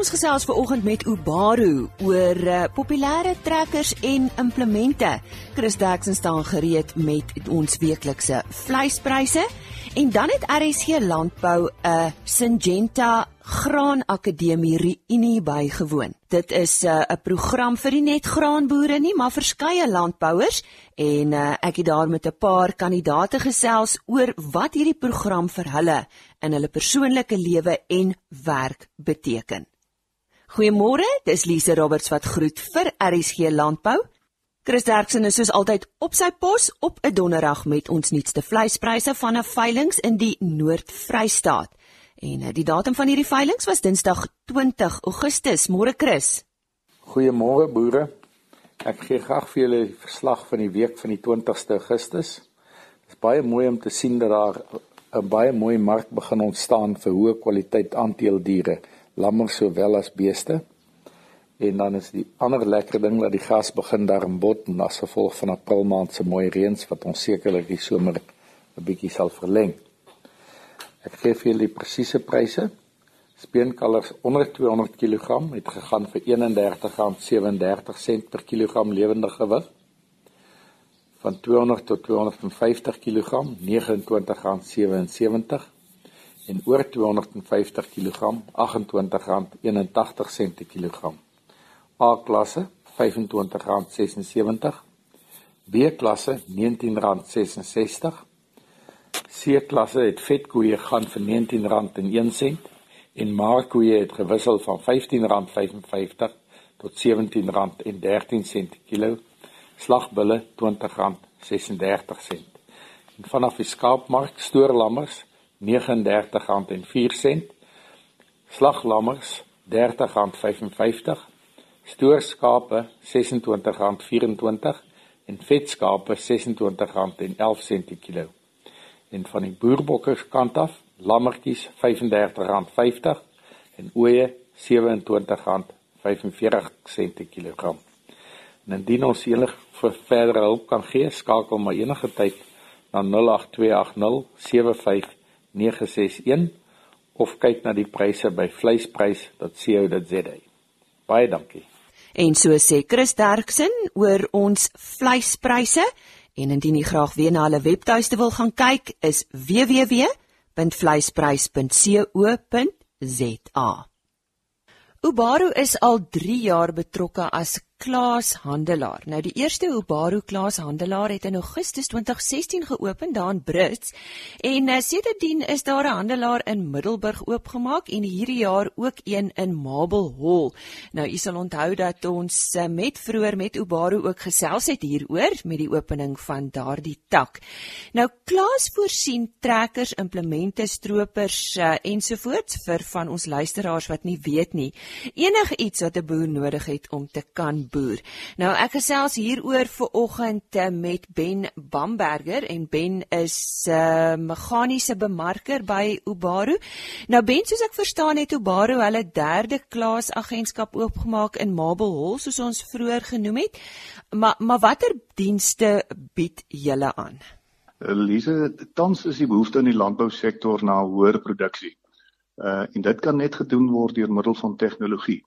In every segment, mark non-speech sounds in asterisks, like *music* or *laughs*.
Ons gesels ver oggend met Ubaru oor uh, populêre trekkers en implemente. Chris Daxon staan gereed met ons weeklikse vleispryse en dan het RSG Landbou 'n uh, Syngenta Graan Akademie reunie bygewoon. Dit is uh, 'n uh, program vir nie net graanboere nie, maar verskeie landbouers en uh, ek het daar met 'n paar kandidate gesels oor wat hierdie program vir hulle in hulle persoonlike lewe en werk beteken. Goeiemôre, dis Lise Roberts wat groet vir RSG Landbou. Chris Derksen is soos altyd op sy pos op 'n donderdag met ons nuutste vleispryse van 'n veiling in die Noord-Vrystaat. En eh, die datum van hierdie veiling was Dinsdag 20 Augustus. Môre Chris. Goeiemôre boere. Ek gee graag vir julle die verslag van die week van die 20ste Augustus. Dit is baie mooi om te sien dat daar 'n baie mooi mark begin ontstaan vir hoë kwaliteit aanteeldiere lammers sowel as beeste. En dan is die ander lekker ding dat die gas begin daar in bot en as gevolg van April maand se mooi reëns wat ons sekerlik die somer 'n bietjie sal verleng. Ek gee vir julle die presiese pryse. Speenkalvers onder 200 kg het gegaan vir R31.37 per kilogram lewende gewig. Van 200 tot 250 kg R29.77 en oor 250 kg R28.81 per kilogram. A klasse R25.76, B klasse R19.66. C klasse het vetkoeie gaan vir R19.01 en maarkoeie het gewissel van R15.55 tot R17.13 per kilo. Slagbulle R20.36. En vanaf die skaapmark stoorlammers R39.04, slaglammers R30.55, stoorskape R26.24 en vetskape R26.11 per kilo. En van die boerbokkers kant af, lammertjies R35.50 en ooe R27.45 per kilogram. En indien ons enige verdere hulp kan gee, skakel maar enige tyd na 08280 75 961 of kyk na die pryse by vleisprys.co.za. Baie dankie. En so sê Chris Derksen oor ons vleispryse en indien jy graag weer na hulle webtuiste wil gaan kyk is www.vleisprys.co.za. Ubaru is al 3 jaar betrokke as klaashandelaar. Nou die eerste Ubaru klaashandelaar het in Augustus 2016 geopen daar in Brits en uh, sedertdien is daar 'n handelaar in Middelburg oopgemaak en hierdie jaar ook een in Marble Hall. Nou u sal onthou dat ons uh, met vroeër met Ubaru ook gesels het hieroor met die opening van daardie tak. Nou klaas voorsien trekkers, implemente, stroopers uh, ensovoorts vir van ons luisteraars wat nie weet nie. Enige iets wat 'n boer nodig het om te kan boer. Nou ek gesels hieroor vir oggend eh, met Ben Bamberger en Ben is 'n uh, meganiese bemarker by Ubaru. Nou Ben, soos ek verstaan het Ubaru hulle derde klas agentskap oopgemaak in Marble Hall soos ons vroeër genoem het. Maar maar watter dienste bied julle aan? Elise, tans is die behoefte in die landbousektor na hoër produksie. Uh en dit kan net gedoen word deur middel van tegnologie.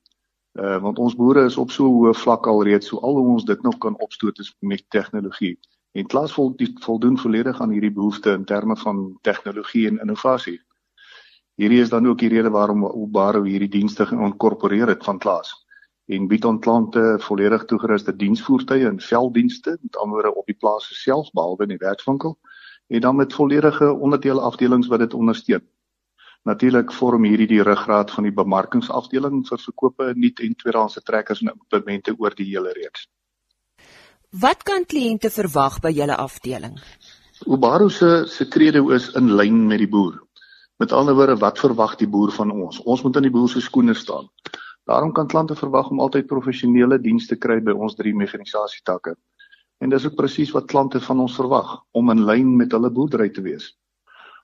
Uh want ons boere is op so 'n hoë vlak al reeds, so al hoe ons dit nog kan opstoot is met tegnologie. En klas vol voldoen volledig aan hierdie behoefte in terme van tegnologie en innovasie. Hierdie is dan ook die rede waarom Obaro hierdie dienste geïnkorporeer het van klas en bied aan klante volledig toegeruste diensvoertuie en velddienste met andere op die plaas self behalwe in die werkswinkel en dan met volledige onderdele afdelings wat dit ondersteun. Natuurlik vorm hierdie die ruggraat van die bemarkingsafdeling vir verkope nuut en tweedehandse trekkers en implemente oor die hele reeks. Wat kan kliënte verwag by julle afdeling? Ubaro se se credo is in lyn met die boer. Met ander woorde, wat verwag die boer van ons? Ons moet in die boer se skoene staan. Daarom kan klante verwag om altyd professionele dienste kry by ons drie meganisasietakke. En dis ook presies wat klante van ons verwag om in lyn met hulle boerdery te wees.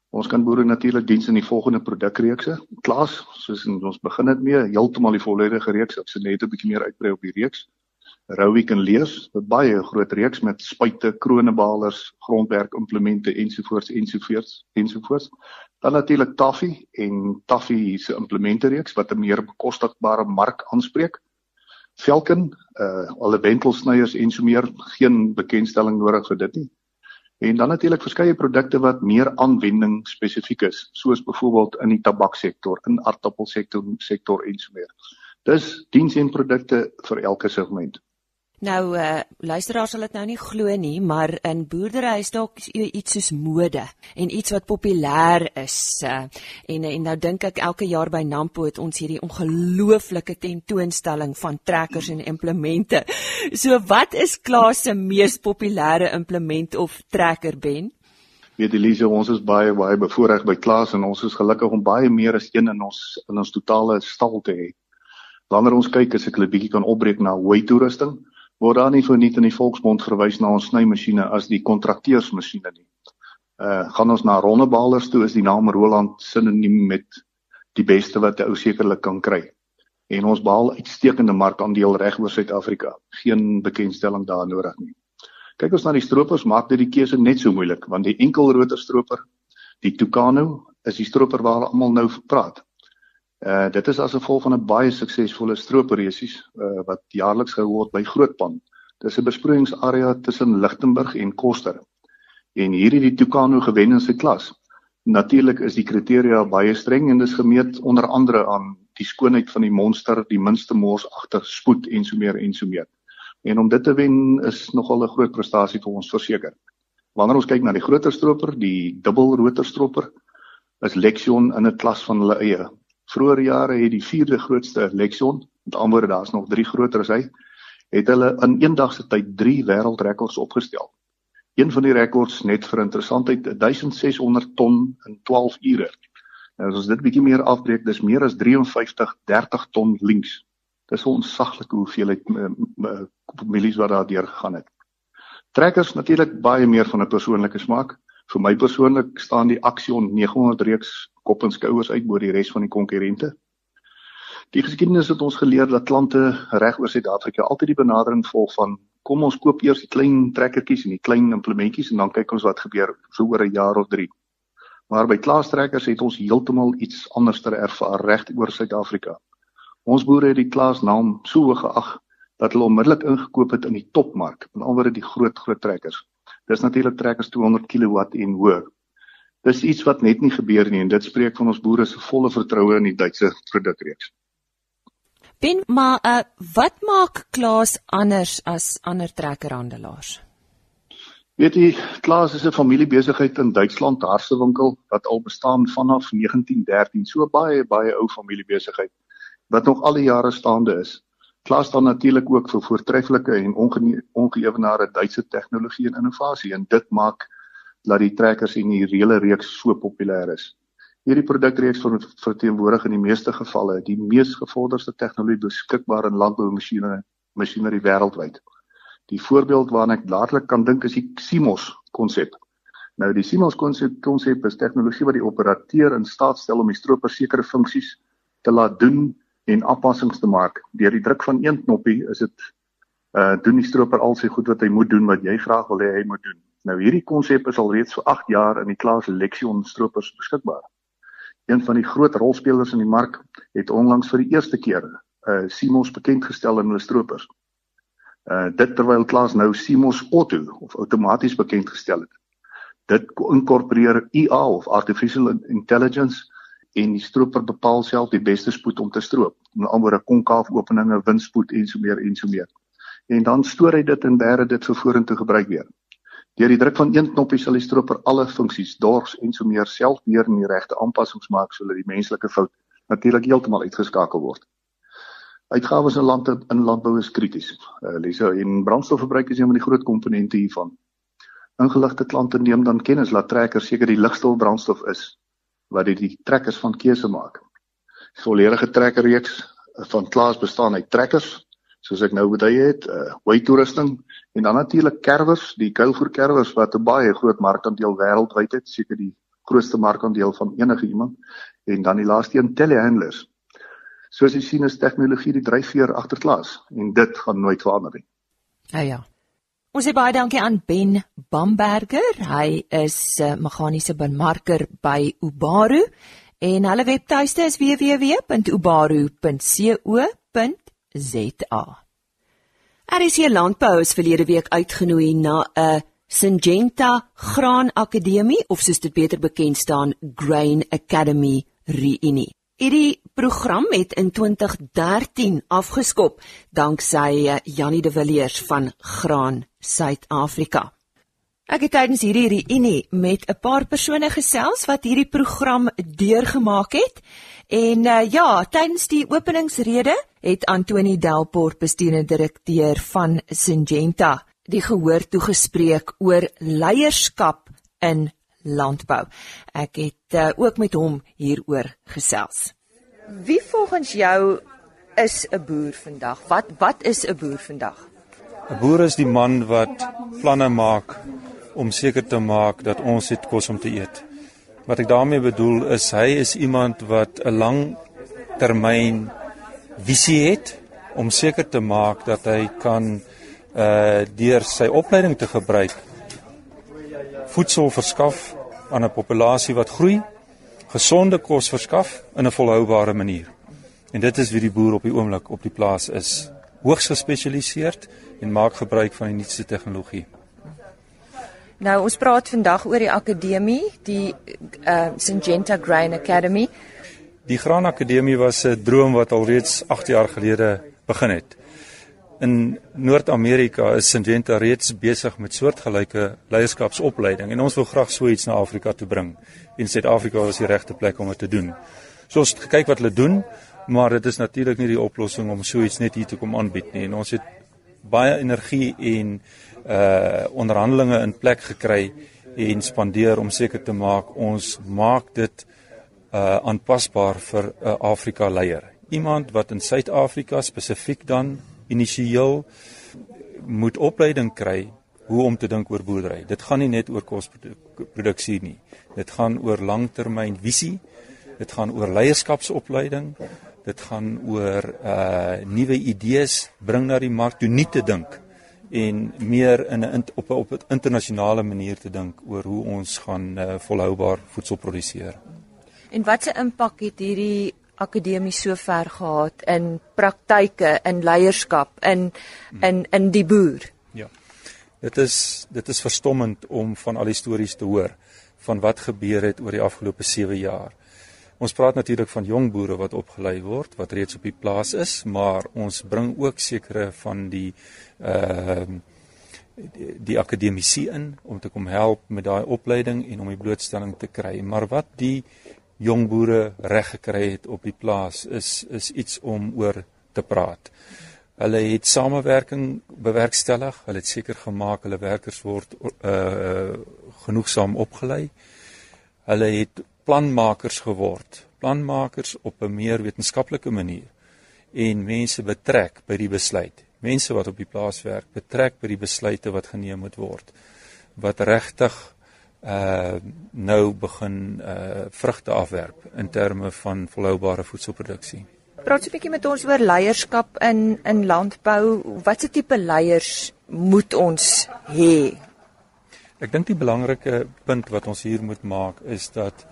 Ons kan boere natuurlik diens in die volgende produkreekse. Klaas, soos ons begin het mee, heeltemal die volledige reeks, ek sê net 'n bietjie meer uitbrei op die reeks. Rowik en Leers, 'n baie groot reeks met spuite, kronebalers, grondwerk implemente ensovoorts ensovoorts ensovoorts. Dan natuurlik Taffy en Taffy se implemente reeks wat 'n meer bekostigbare mark aanspreek. Velken, uh alle wentelsnyers en so meer, geen bekendstelling nodig vir dit nie. En dan natuurlik verskeie produkte wat meer aanwending spesifiek is, soos byvoorbeeld in die tabaksektor, in aardappelsektor, sektor en so meer. Dis diens en produkte vir elke segment. Nou uh luisteraars sal dit nou nie glo nie, maar in boerdery is dalk iets soos mode en iets wat populêr is. Uh, en en nou dink ek elke jaar by Nampo het ons hierdie ongelooflike tentoonstelling van trekkers en implemente. So wat is Klaas se mees populêre implement of trekker ben? Weet Elise, ons is baie baie bevoorreg by Klaas en ons is gelukkig om baie meer as een in ons in ons totale stal te hê. Wanneer ons kyk as ek 'n bietjie kan opbreek na hoe toerusting word daar nie verniet in die volksmond verwys na ons snymasjiene as die kontrakteursmasjiene nie. Uh gaan ons na rondebalers toe is die naam Roland sinoniem met die beste wat 'n ou sekerlik kan kry. En ons behaal uitstekende markandeel reg oor Suid-Afrika. Geen bekendstelling daar nodig nie. Kyk ons na die stroopers, maak dit die keuse net so moeilik want die enkel rotor stroper, die Tucano, is die stroper waar almal nou praat. Uh dit is as gevolg van 'n baie suksesvolle strooperiesies uh wat jaarliks gehou word by Grootpan. Dis 'n besproeiingsarea tussen Lichtenburg en Koster. En hierdie die Tucano gewen in sy klas. Natuurlik is die kriteria baie streng en dis gemeet onder andere aan die skoonheid van die monster, die minste mors agter spoed en so meer en so meer. En om dit te wen is nogal 'n groot prestasie vir ons verseker. Wanneer ons kyk na die groter stroper, die dubbelrotor stroper, is Lexion in 'n klas van hulle eie. Vroeger jare het die vierde grootste Lexion, met ander woorde daar's nog 3 groter as hy, het hulle in eendag se tyd 3 wêreldrekords opgestel. Een van die rekords net vir interessantheid 1600 ton in 12 ure. Nou as ons dit bietjie meer afbreek, dis meer as 53 30 ton links. Dis 'n onsaglike hoeveelheid milies wat daar deur gegaan het. Trekkers natuurlik baie meer van 'n persoonlike smaak. Vir my persoonlik staan die Axion 900 reeks kop en skouers uit bo die res van die konkurrente. Die geskiedenis het ons geleer dat klante reg oor Suid-Afrika altyd die benadering volg van kom ons koop eers die klein trekkertjies en die klein implementjies en dan kyk ons wat gebeur so oor 'n jaar of 3. Maar by klaastrekkers het ons heeltemal iets anders ter ervaar reg oor Suid-Afrika. Ons boere het die klaas naam so hoog geag dat hulle onmiddellik ingekoop het in die topmark, met ander woorde die groot groot trekkers. Dis natuurlik trekkers 200 kW en hoër. Dis iets wat net nie gebeur nie en dit spreek van ons boere se volle vertroue in die Duitse produkreeks. Ben, maar uh, wat maak Klaas anders as ander trekkerhandelaars? Weet jy, Klaas is 'n familiebesigheid in Duitsland, Harsewinkel, wat al bestaan vanaf 1913, so baie baie ou familiebesigheid wat nog al die jare staande is. Klaas staan natuurlik ook vir voortreffelike en ongeëwenaarde Duitse tegnologie en innovasie en dit maak dat die trekkers en die reële reeks so populêr is. Hierdie produkreeks verteenwoordig in die meeste gevalle die mees gevorderde tegnologie beskikbaar in landboumasjiene masjinerie wêreldwyd. Die voorbeeld waarna ek dadelik kan dink is die CMOS konsep. Nou die CMOS konsep konsep is tegnologie wat die operateur in staat stel om die stroper sekere funksies te laat doen en aanpassings te maak. Deur die druk van een knoppie is dit uh doen die stroper al sy goed wat hy moet doen wat jy graag wil hê hy moet doen. Nou hierdie konsep is al reeds vir 8 jaar in die klas Lexion stroopers beskikbaar. Een van die groot rolspelers in die mark het onlangs vir die eerste keer 'n uh, Simos bekend gestel in hulle stroopers. Uh dit terwyl klas nou Simos Auto of outomaties bekend gestel het. Dit inkorporeer IA of artificial intelligence en die stroper bepaal self die beste spoed om te stroop. Met ander woorde konkaaf openinge, windspoed en so meer en so meer. En dan stoor hy dit en bere dit vir vorentoe gebruik weer. Deur die druk van een knoppie sal die stroper alle funksies, dors en so meer self weer in die regte aanpassings maak sodat die menslike fout natuurlik heeltemal uitgeskakel word. Uitgawes in land in landbou is krities. Uh, Lisa, en brandstofverbruik is een van die groot komponente hiervan. Ingeligte klante neem dan kennis dat trekkers seker die ligste brandstof is wat dit die trekkers van keuse maak. Volledige trekkerreeks van Klaas bestaan uit trekkers, soos ek nou bedui het, uh weight toerusting en dan natuurlik kerwers, die kuilvoer kerwers wat 'n baie groot markandeel wêreldwyd het, seker die grootste markandeel van enige iemand en dan die laaste een telehandlers. Soos jy sien is tegnologie die dryfveer agter klas en dit gaan nooit verander nie. Ja ja. Ons sê baie dankie aan Ben Bamberger. Hy is 'n uh, meganiese bemarker by Ubaru en hulle webtuiste is www.ubaru.co.za. RC Landbou is verlede week uitgenooi na 'n Syngenta Graan Akademie of soos dit beter bekend staan Grain Academy Reunie. Hierdie program het in 2013 afgeskop danksy eh, Janie de Villiers van Graan Suid-Afrika. Ek het tydens hierdie reunie met 'n paar persone gesels wat hierdie program deurgemaak het. En uh, ja, tydens die openingsrede het Antoni Delport, bestuurende direkteur van Syngenta, die gehoor toegespreek oor leierskap in landbou. Ek het uh, ook met hom hieroor gesels. Wie volgens jou is 'n boer vandag? Wat wat is 'n boer vandag? 'n Boer is die man wat planne maak om seker te maak dat ons het kos om te eet. Wat ek daarmee bedoel is hy is iemand wat 'n lang termyn visie het om seker te maak dat hy kan uh deur sy opleiding te gebruik voedsel verskaf aan 'n populasie wat groei, gesonde kos verskaf in 'n volhoubare manier. En dit is wie die boer op die oomblik op die plaas is. Hoogs gespesialiseerd en maak gebruik van die nuutste tegnologie. Nou ons praat vandag oor die akademie, die uh Syngenta Grain Academy. Die Graan Akademie was 'n droom wat alreeds 8 jaar gelede begin het. In Noord-Amerika is Syngenta reeds besig met soortgelyke leierskapsopleiding en ons wil graag so iets na Afrika toe bring. En Suid-Afrika is die regte plek om dit te doen. So ons het gekyk wat hulle doen, maar dit is natuurlik nie die oplossing om so iets net hier te kom aanbied nie. En ons het baie energie en uh onderhandelinge in plek gekry en spandeer om seker te maak ons maak dit uh aanpasbaar vir 'n uh, Afrika leier. Iemand wat in Suid-Afrika spesifiek dan initieel moet opleiding kry hoe om te dink oor boerdery. Dit gaan nie net oor kosproduksie nie. Dit gaan oor langtermynvisie. Dit gaan oor leierskapsopleiding. Dit gaan oor uh nuwe idees bring na die mark toe nie te dink en meer in 'n op 'n op 'n internasionale manier te dink oor hoe ons gaan uh, volhoubaar voedsel produseer. En watse impak het hierdie akademie sover gehad in praktyke, in leierskap, in in in die boer? Ja. Dit is dit is verstommend om van al die stories te hoor van wat gebeur het oor die afgelope 7 jaar. Ons praat natuurlik van jong boere wat opgelei word, wat reeds op die plaas is, maar ons bring ook sekere van die ehm uh, die, die akademici in om te kom help met daai opleiding en om die blootstelling te kry. Maar wat die jong boere reg gekry het op die plaas is is iets om oor te praat. Hulle het samewerking bewerkstellig, hulle het seker gemaak hulle werkers word uh genoegsaam opgelei. Hulle het planmakers geword, planmakers op 'n meer wetenskaplike manier en mense betrek by die besluit. Mense wat op die plaas werk, betrek by die besluite wat geneem moet word. Wat regtig uh nou begin uh vrugte afwerp in terme van volhoubare voedselproduksie. Praat 'n bietjie met ons oor leierskap in in landbou. Watse tipe leiers moet ons hê? Ek dink die belangrike punt wat ons hier moet maak is dat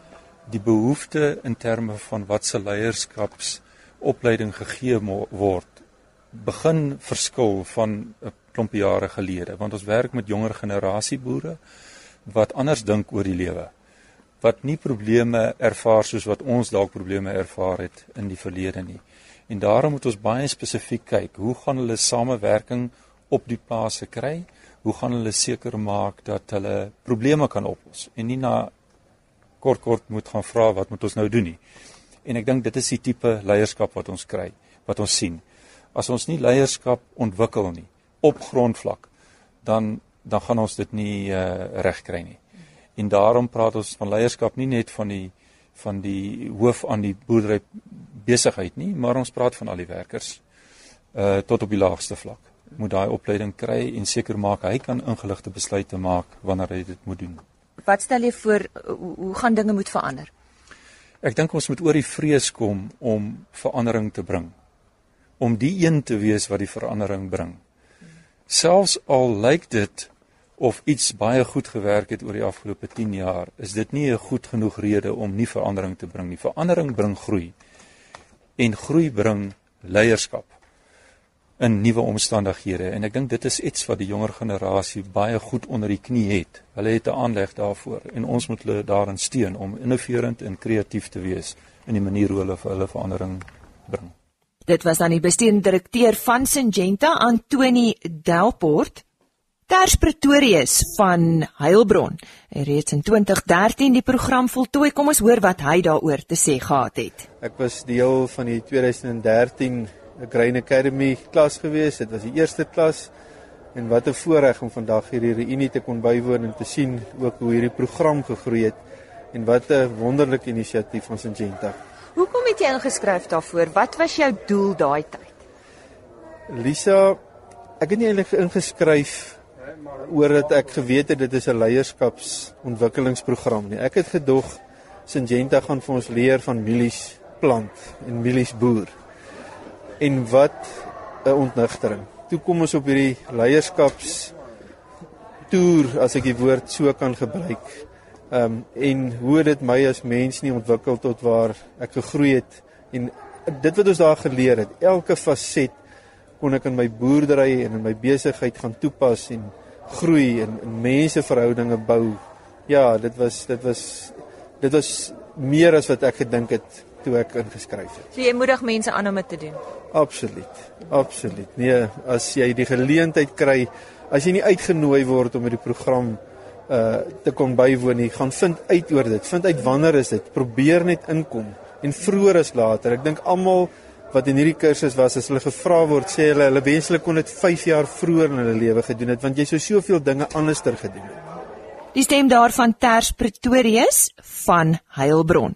die behoefte in terme van wat se leierskapsopleiding gegee word begin verskil van 'n klomp jare gelede. Want ons werk met jonger generasie boere wat anders dink oor die lewe wat nie probleme ervaar soos wat ons dalk probleme ervaar het in die verlede nie. En daarom moet ons baie spesifiek kyk hoe gaan hulle samewerking op die plase kry? Hoe gaan hulle seker maak dat hulle probleme kan oplos en nie na kort kort moet gaan vra wat moet ons nou doen nie. En ek dink dit is die tipe leierskap wat ons kry, wat ons sien. As ons nie leierskap ontwikkel nie op grondvlak, dan dan gaan ons dit nie uh, reg kry nie. En daarom praat ons van leierskap nie net van die van die hoof aan die boerdery besigheid nie, maar ons praat van al die werkers uh tot op die laagste vlak. Moet daai opleiding kry en seker maak hy kan ingeligte besluite maak wanneer hy dit moet doen. Wat stel jy voor hoe, hoe gaan dinge moet verander? Ek dink ons moet oor die vrees kom om verandering te bring. Om die een te wees wat die verandering bring. Selfs al lyk dit of iets baie goed gewerk het oor die afgelope 10 jaar, is dit nie 'n goed genoeg rede om nie verandering te bring nie. Verandering bring groei. En groei bring leierskap in nuwe omstandighede en ek dink dit is iets wat die jonger generasie baie goed onder die knie het. Hulle het 'n aanleg daarvoor en ons moet hulle daarin steun om innoverend en kreatief te wees in die manier hoe hulle vir hulle verandering bring. Dit was dan die bestuurende direkteur van Syngenta, Antoni Delport. Ters Pretorius van Heilbron het reeds in 2013 die program voltooi. Kom ons hoor wat hy daaroor te sê gehad het. Ek was deel van die 2013 Grain Academy klas gewees. Dit was die eerste klas en wat 'n voorreg om vandag hierdie reunie te kon bywoon en te sien ook hoe hierdie program gegroei het en wat 'n wonderlike inisiatief van Syngenta. Hoekom het jy ingeskryf daarvoor? Wat was jou doel daai tyd? Lisa, ek het nie eintlik ingeskryf oor dat ek geweet het dit is 'n leierskapsontwikkelingsprogram nie. Ek het gedog Syngenta gaan vir ons leer van mielies plant en mielies boer. En wat 'n ontnigtering. Toe kom ons op hierdie leierskaps toer as ek die woord so kan gebruik. Ehm um, en hoe dit my as mens nie ontwikkel tot waar ek gegroei het en dit wat ons daar geleer het, elke faset kon ek in my boerdery en in my besigheid gaan toepas en groei en, en menseverhoudinge bou. Ja, dit was dit was dit was meer as wat ek gedink het toe ek ingeskryf het. So jy moedig mense aan om dit te doen. Absoluut. Absoluut. Nee, as jy die geleentheid kry, as jy nie uitgenooi word om hierdie program uh te kom bywoon nie, gaan vind uit oor dit. Vind uit wanneer is dit? Probeer net inkom en vroeër as later. Ek dink almal wat in hierdie kursus was as hulle gevra word sê hulle hulle wenslik kon dit 5 jaar vroeër in hulle lewe gedoen het want jy sou soveel dinge anderster gedoen het. Die stem daarvan Ters Pretorius van Heilbron.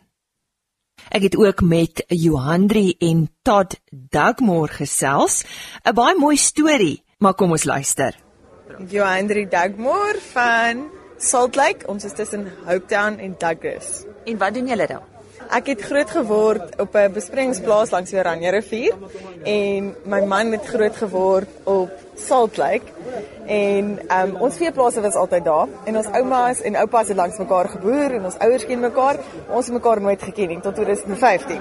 Ek het ook met Johandri en Todd Dugmore gesels, 'n baie mooi storie, maar kom ons luister. Johandri Dugmore van Salt Lake, ons is tussen Hopetown en Douglas. En wat doen julle daar? Ek het groot geword op 'n besproeiingsplaas langs die Oranje rivier en my man het groot geword op Salt Lake. En um, ons veeplase was altyd daar en ons oumas en oupas het langs mekaar geboer en ons ouers ken mekaar. Ons het mekaar nooit geken nie tot 2015.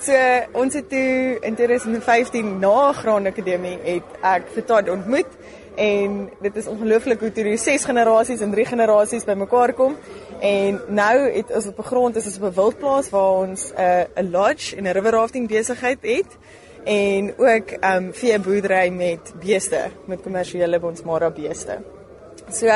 So ons het toe in 2015 na Graan Akademie het ek vir Todd ontmoet en dit is ongelooflik hoe toe die ses generasies en drie generasies bymekaar kom. En nou het ons op 'n grond is ons op 'n wildplaas waar ons 'n uh, lodge en 'n river rafting besigheid het en ook um vee boerdery met beeste, met kommersiële bonsmara beeste. So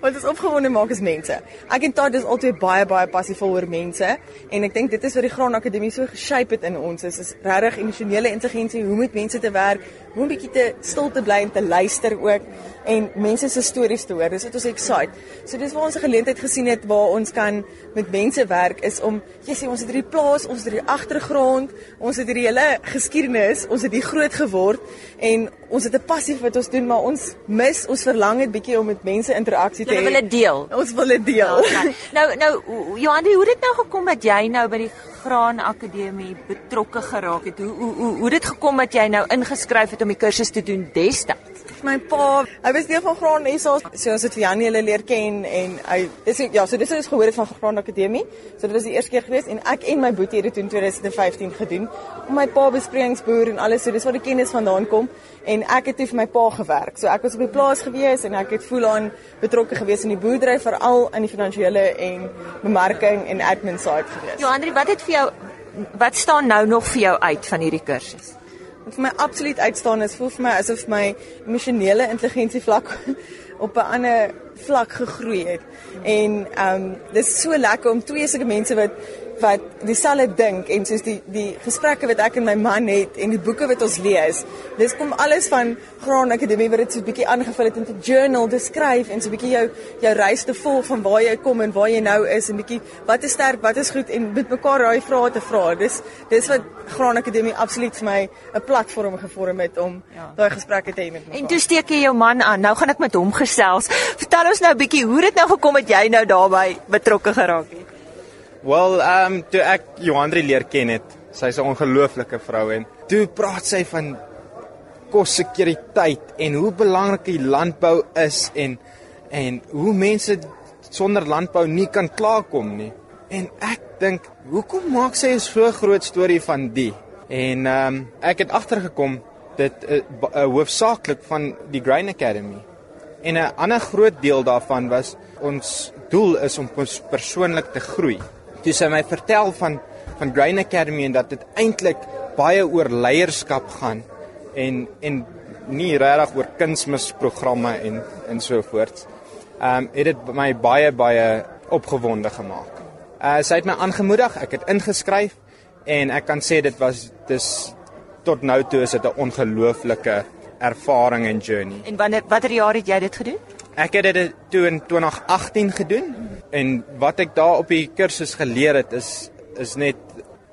wat ons opgewonde maak is mense. Ek en Todd is altyd baie baie passievol oor mense en ek dink dit is wat die Graan Akademie so geshape het in ons. Is is regtig emosionele intelligensie, hoe moet mense te werk, hoe 'n bietjie te stil te bly en te luister ook en mense se stories te hoor. Dis wat ons excite. So dis waar ons 'n geleentheid gesien het waar ons kan met mense werk is om jy sê ons het hierdie plaas, ons het hierdie agtergrond, ons het hierdie hele geskiedenis, ons het hier groot geword en ons het 'n passie vir wat ons doen, maar ons mis, ons verlang net bietjie om met mense interaksie te hê. Ons wil dit deel. Ons wil dit deel. Ja, nou nou Johan, hoe het dit nou gekom dat jy nou by die Graan Akademie betrokke geraak het? Hoe hoe hoe, hoe dit gekom dat jy nou ingeskryf het om die kursus te doen destyds? My pa, hy was deel van Graan SA, so ons het vir Janie hulle leer ken en hy dis ja, so dis is gehoor het van Graan Akademie. So dit was die eerste keer gewees en ek en my boetie het dit in 2015 gedoen om my pa besprekingsboer en alles so dis waar die kennis vandaan kom en ek het toe vir my pa gewerk. So ek was op die plaas gewees en ek het voel aan betrokke gewees in die boerdery veral in die finansiële en bemarking en admin side gewees. Johanri, wat het vir jou wat staan nou nog vir jou uit van hierdie kursus? Wat vir my absoluut uitstaan is voel vir my asof my emosionele intelligensie vlak *laughs* op 'n ander vlak gegroei het. En ehm um, dis so lekker om twee sulke mense wat wat dieselfde dink en soos die die gesprekke wat ek en my man het en die boeke wat ons lees. Dis kom alles van Graan Akademie wat dit so 'n bietjie aangevul het in 'n journal te skryf en so 'n bietjie jou jou reis te volg van waar jy kom en waar jy nou is en bietjie wat is sterk, wat is goed en met mekaar daai vrae te vra. Dis dis wat Graan Akademie absoluut vir my 'n platform gevorm het om ja. daai gesprekke te hê met mekaar. En toe steek jy jou man aan. Nou gaan ek met hom gesels. Vertel ons nou 'n bietjie hoe dit nou gekom het jy nou daarbey betrokke geraak het. Wel, ehm um, toe ek Johandri leer ken het, sy's 'n ongelooflike vrou en toe praat sy van kossekuriteit en hoe belangrik die landbou is en en hoe mense sonder landbou nie kan klaarkom nie. En ek dink, hoekom maak sy so 'n groot storie van die? En ehm um, ek het agtergekom dit uh, uh, hoofsaaklik van die Grain Academy. En 'n ander groot deel daarvan was ons doel is om ons persoonlik te groei. Toe sy my vertel van van Grain Academy en dat dit eintlik baie oor leierskap gaan en en nie regtig oor kunsmisprogramme en en so voort. Ehm um, het dit my baie baie opgewonde gemaak. Uh sy het my aangemoedig, ek het ingeskryf en ek kan sê dit was dis tot nou toe is dit 'n ongelooflike ervaring en journey. En wanneer watter jaar het jy dit gedoen? Ek het dit toe in 2018 gedoen en wat ek daar op die kursus geleer het is is net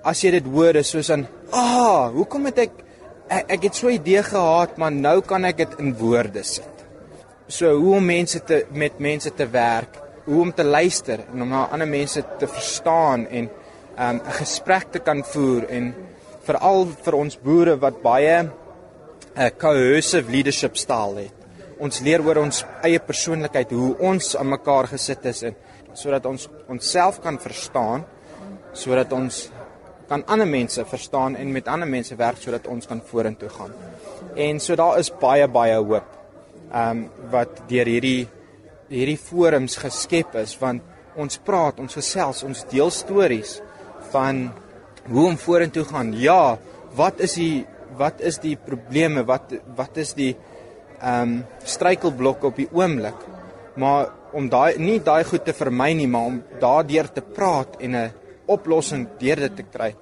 as jy dit hoor is soos aan ah, hoekom het ek ek, ek het so 'n idee gehad, maar nou kan ek dit in woorde sit. So hoe om mense te met mense te werk, hoe om te luister en om na ander mense te verstaan en 'n um, gesprek te kan voer en veral vir ons boere wat baie 'n uh, cohesive leadership styl het. Ons leer oor ons eie persoonlikheid, hoe ons aan mekaar gesit is en sodat ons onsself kan verstaan sodat ons kan ander mense verstaan en met ander mense werk sodat ons kan vorentoe gaan. En so daar is baie baie hoop. Ehm um, wat deur hierdie hierdie forums geskep is want ons praat, ons gesels, ons deel stories van hoe om vorentoe gaan. Ja, wat is die wat is die probleme? Wat wat is die ehm um, struikelblokke op die oomblik? Maar om daai nie daai goed te vermy nie, maar om daardeur te praat en 'n oplossing deur dit te kry.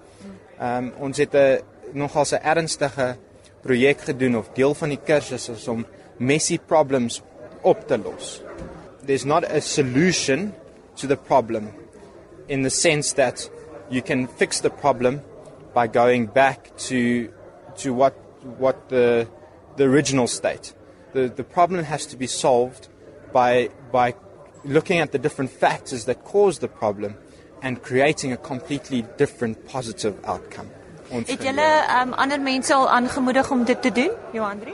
Ehm um, ons het 'n nogal 'n ernstige projek gedoen of deel van die kursus is om messy problems op te los. There's not a solution to the problem in the sense that you can fix the problem by going back to to what what the the original state. The the problem has to be solved by by looking at the different factors that cause the problem and creating a completely different positive outcome. Ons het julle um, ander mense al aangemoedig om dit te doen, Johanri?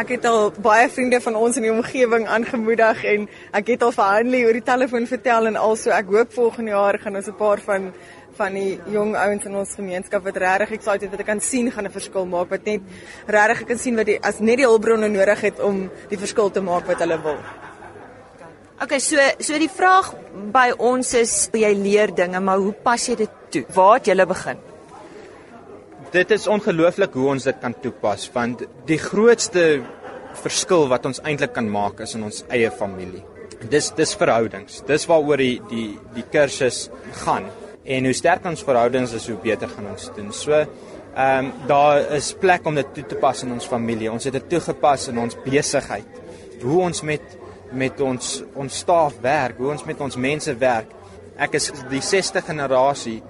Ek het al baie vriende van ons in die omgewing aangemoedig en ek het al vir Hanlie oor die telefoon vertel en also ek hoop volgende jaar gaan ons 'n paar van van die jong ouens in ons gemeenskap wat regtig excited wat ek kan sien gaan 'n verskil maak wat net regtig kan sien wat die as net die hulpbronne nodig het om die verskil te maak wat hulle wil. Okay, so so die vraag by ons is jy leer dinge, maar hoe pas jy dit toe? Waar het jy begin? Dit is ongelooflik hoe ons dit kan toepas want die grootste verskil wat ons eintlik kan maak is in ons eie familie. Dis dis verhoudings. Dis waaroor die die die kursus gaan. En hoe sterk ons verhoudings is, hoe beter gaan ons doen. So ehm um, daar is plek om dit toe te pas in ons familie. Ons het dit toegepas in ons besigheid. Hoe ons met met ons ons staf werk, hoe ons met ons mense werk. Ek is die 6ste generasie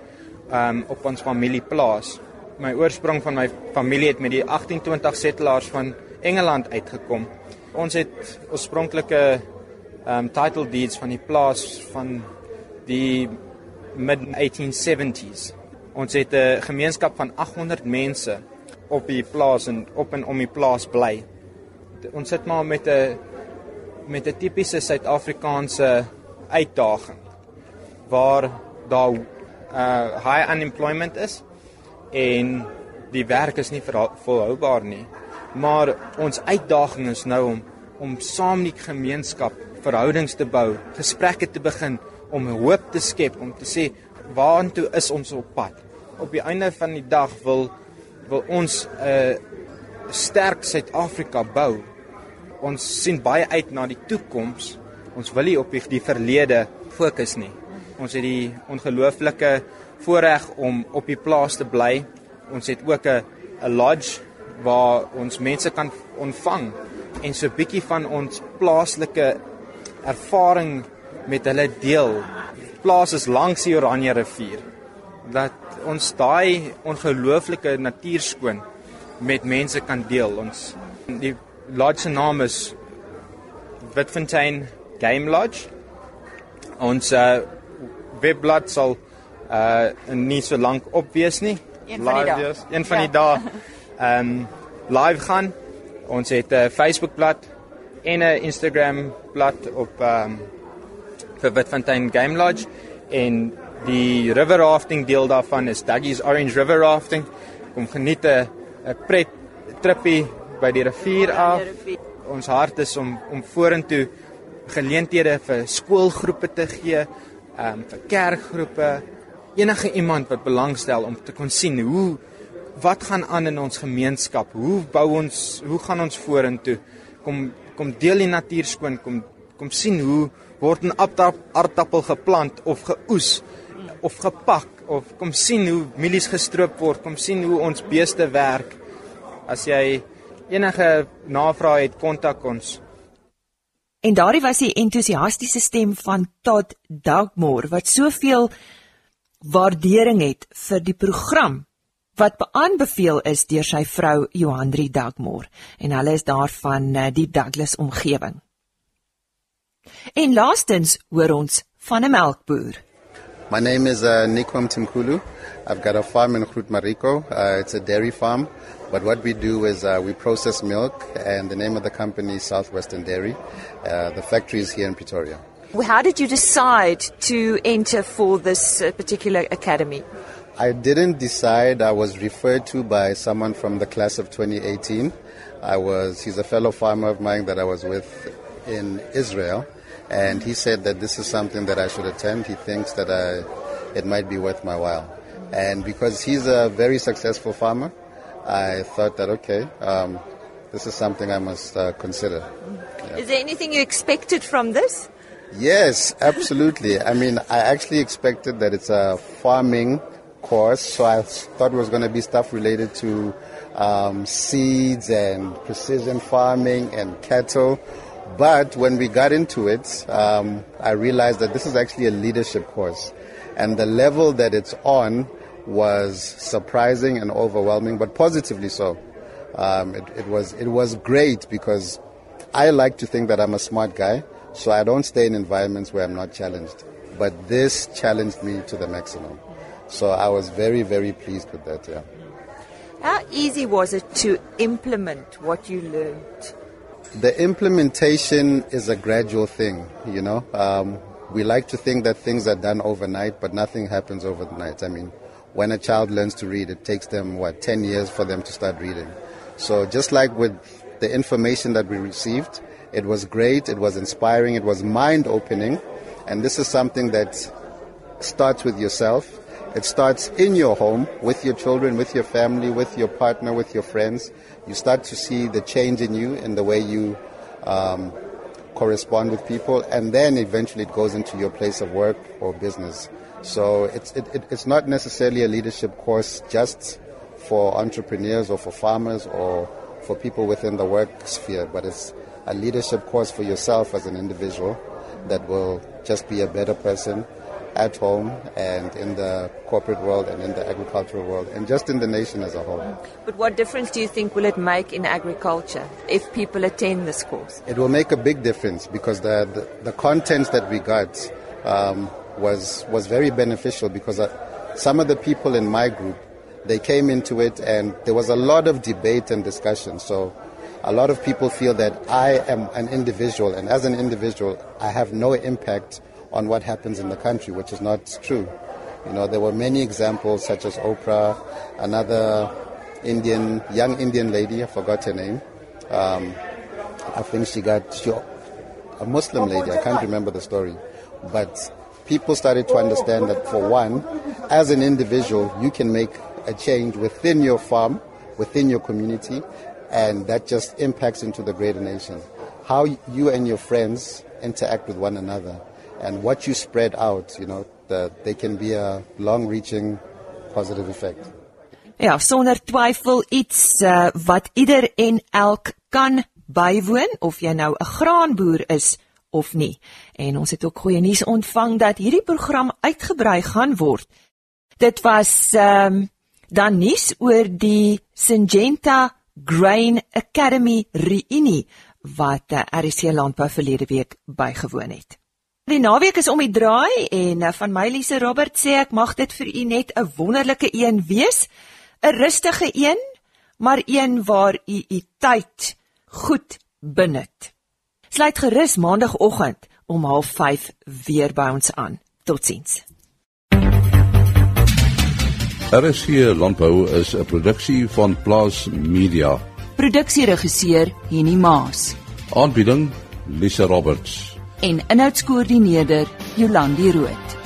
um op ons familieplaas. My oorsprong van my familie het met die 1820 settlers van Engeland uitgekom. Ons het oorspronklike um title deeds van die plaas van die mid 1870s. Ons het 'n gemeenskap van 800 mense op die plaas en op en om die plaas bly. Ons sit maar met 'n met 'n tipiese Suid-Afrikaanse uitdaging waar daar uh high unemployment is en die werk is nie volhoubaar nie. Maar ons uitdaging is nou om om saam die gemeenskap verhoudings te bou, gesprekke te begin om hoop te skep om te sê waartoe is ons op pad. Op die einde van die dag wil wil ons 'n uh, sterk Suid-Afrika bou ons sien baie uit na die toekoms. Ons wil nie op die verlede fokus nie. Ons het die ongelooflike voorreg om op die plaas te bly. Ons het ook 'n 'n lodge waar ons mense kan ontvang en so 'n bietjie van ons plaaslike ervaring met hulle deel. Plaas is langs die Oranje rivier. Dat ons daai ongelooflike natuurskoon met mense kan deel. Ons die lodge se naam is Witfontein Game Lodge. Ons uh, webblad sal uh nie so lank op wees nie. Een van die dae. Een van ja. die dae. *laughs* Ehm um, live gaan Ons het 'n Facebookblad en 'n Instagram blad op ehm um, vir Witfontein Game Lodge en die river rafting deel daarvan is Duggies Orange River Rafting. Kom geniet 'n 'n pret trippie by die rivier af. Ons hart is om om vorentoe geleenthede vir skoolgroepe te gee, ehm um, vir kerkgroepe, enige iemand wat belangstel om te kon sien hoe wat gaan aan in ons gemeenskap? Hoe bou ons hoe gaan ons vorentoe? Kom kom deel die natuur skoon, kom kom sien hoe word 'n aardappel geplant of geoes of gepak of kom sien hoe mielies gestroop word, kom sien hoe ons beeste werk. As jy enige navrae het, kontak ons. En daardie was die entoesiastiese stem van Todd Dugmore wat soveel waardering het vir die program wat beaanbeveel is deur sy vrou Johandri Dugmore en hulle is daarvan eh, die Douglas omgewing. En laastens hoor ons van 'n melkboer. My name is uh, Nikom Timkulu. I've got a farm in Groot Mariko. Uh, it's a dairy farm. But what we do is uh, we process milk, and the name of the company is Southwestern Dairy. Uh, the factory is here in Pretoria. How did you decide to enter for this uh, particular academy? I didn't decide. I was referred to by someone from the class of 2018. I was, he's a fellow farmer of mine that I was with in Israel and he said that this is something that I should attend. He thinks that I, it might be worth my while. And because he's a very successful farmer, I thought that, okay, um, this is something I must uh, consider. Yeah. Is there anything you expected from this? Yes, absolutely. I mean, I actually expected that it's a farming course, so I thought it was going to be stuff related to um, seeds and precision farming and cattle. But when we got into it, um, I realized that this is actually a leadership course. And the level that it's on was surprising and overwhelming, but positively so. Um, it, it, was, it was great because I like to think that I'm a smart guy, so I don't stay in environments where I'm not challenged. But this challenged me to the maximum. So I was very, very pleased with that, yeah. How easy was it to implement what you learned? The implementation is a gradual thing, you know. Um, we like to think that things are done overnight, but nothing happens overnight. I mean, when a child learns to read, it takes them, what, 10 years for them to start reading. So just like with the information that we received, it was great, it was inspiring, it was mind opening, and this is something that starts with yourself it starts in your home with your children, with your family, with your partner, with your friends. You start to see the change in you and the way you um, correspond with people, and then eventually it goes into your place of work or business. So it's, it, it, it's not necessarily a leadership course just for entrepreneurs or for farmers or for people within the work sphere, but it's a leadership course for yourself as an individual that will just be a better person at home and in the corporate world and in the agricultural world and just in the nation as a whole. But what difference do you think will it make in agriculture if people attend this course? It will make a big difference because the, the, the content that we got um, was, was very beneficial because uh, some of the people in my group, they came into it and there was a lot of debate and discussion. So a lot of people feel that I am an individual and as an individual, I have no impact on what happens in the country, which is not true. You know, there were many examples, such as Oprah, another Indian, young Indian lady, I forgot her name. Um, I think she got she, a Muslim lady. I can't remember the story, but people started to understand that for one, as an individual, you can make a change within your farm, within your community, and that just impacts into the greater nation. How you and your friends interact with one another and what you spread out, you know, that they can be a long-reaching positive effect. Ja, sonder twyfel iets uh, wat ieder en elk kan bywoon of jy nou 'n graanboer is of nie. En ons het ook goeie nuus ontvang dat hierdie program uitgebrei gaan word. Dit was ehm um, dan nuus oor die Syngenta Grain Academy reunie wat uh, RC Landbou verlede week bygewoon het. Die naweek is om die draai en eh, van my Lise Robert sê ek mag dit vir u net 'n wonderlike een wees, 'n rustige een, maar een waar u u tyd goed benut. Sluit gerus maandagooggend om 05:30 weer by ons aan. Totsiens. RSC Landbou is 'n produksie van Plaas Media. Produksieregisseur Henny Maas Aanbieding Lisa Roberts. en inhoudskoördineerder Jolandi Root.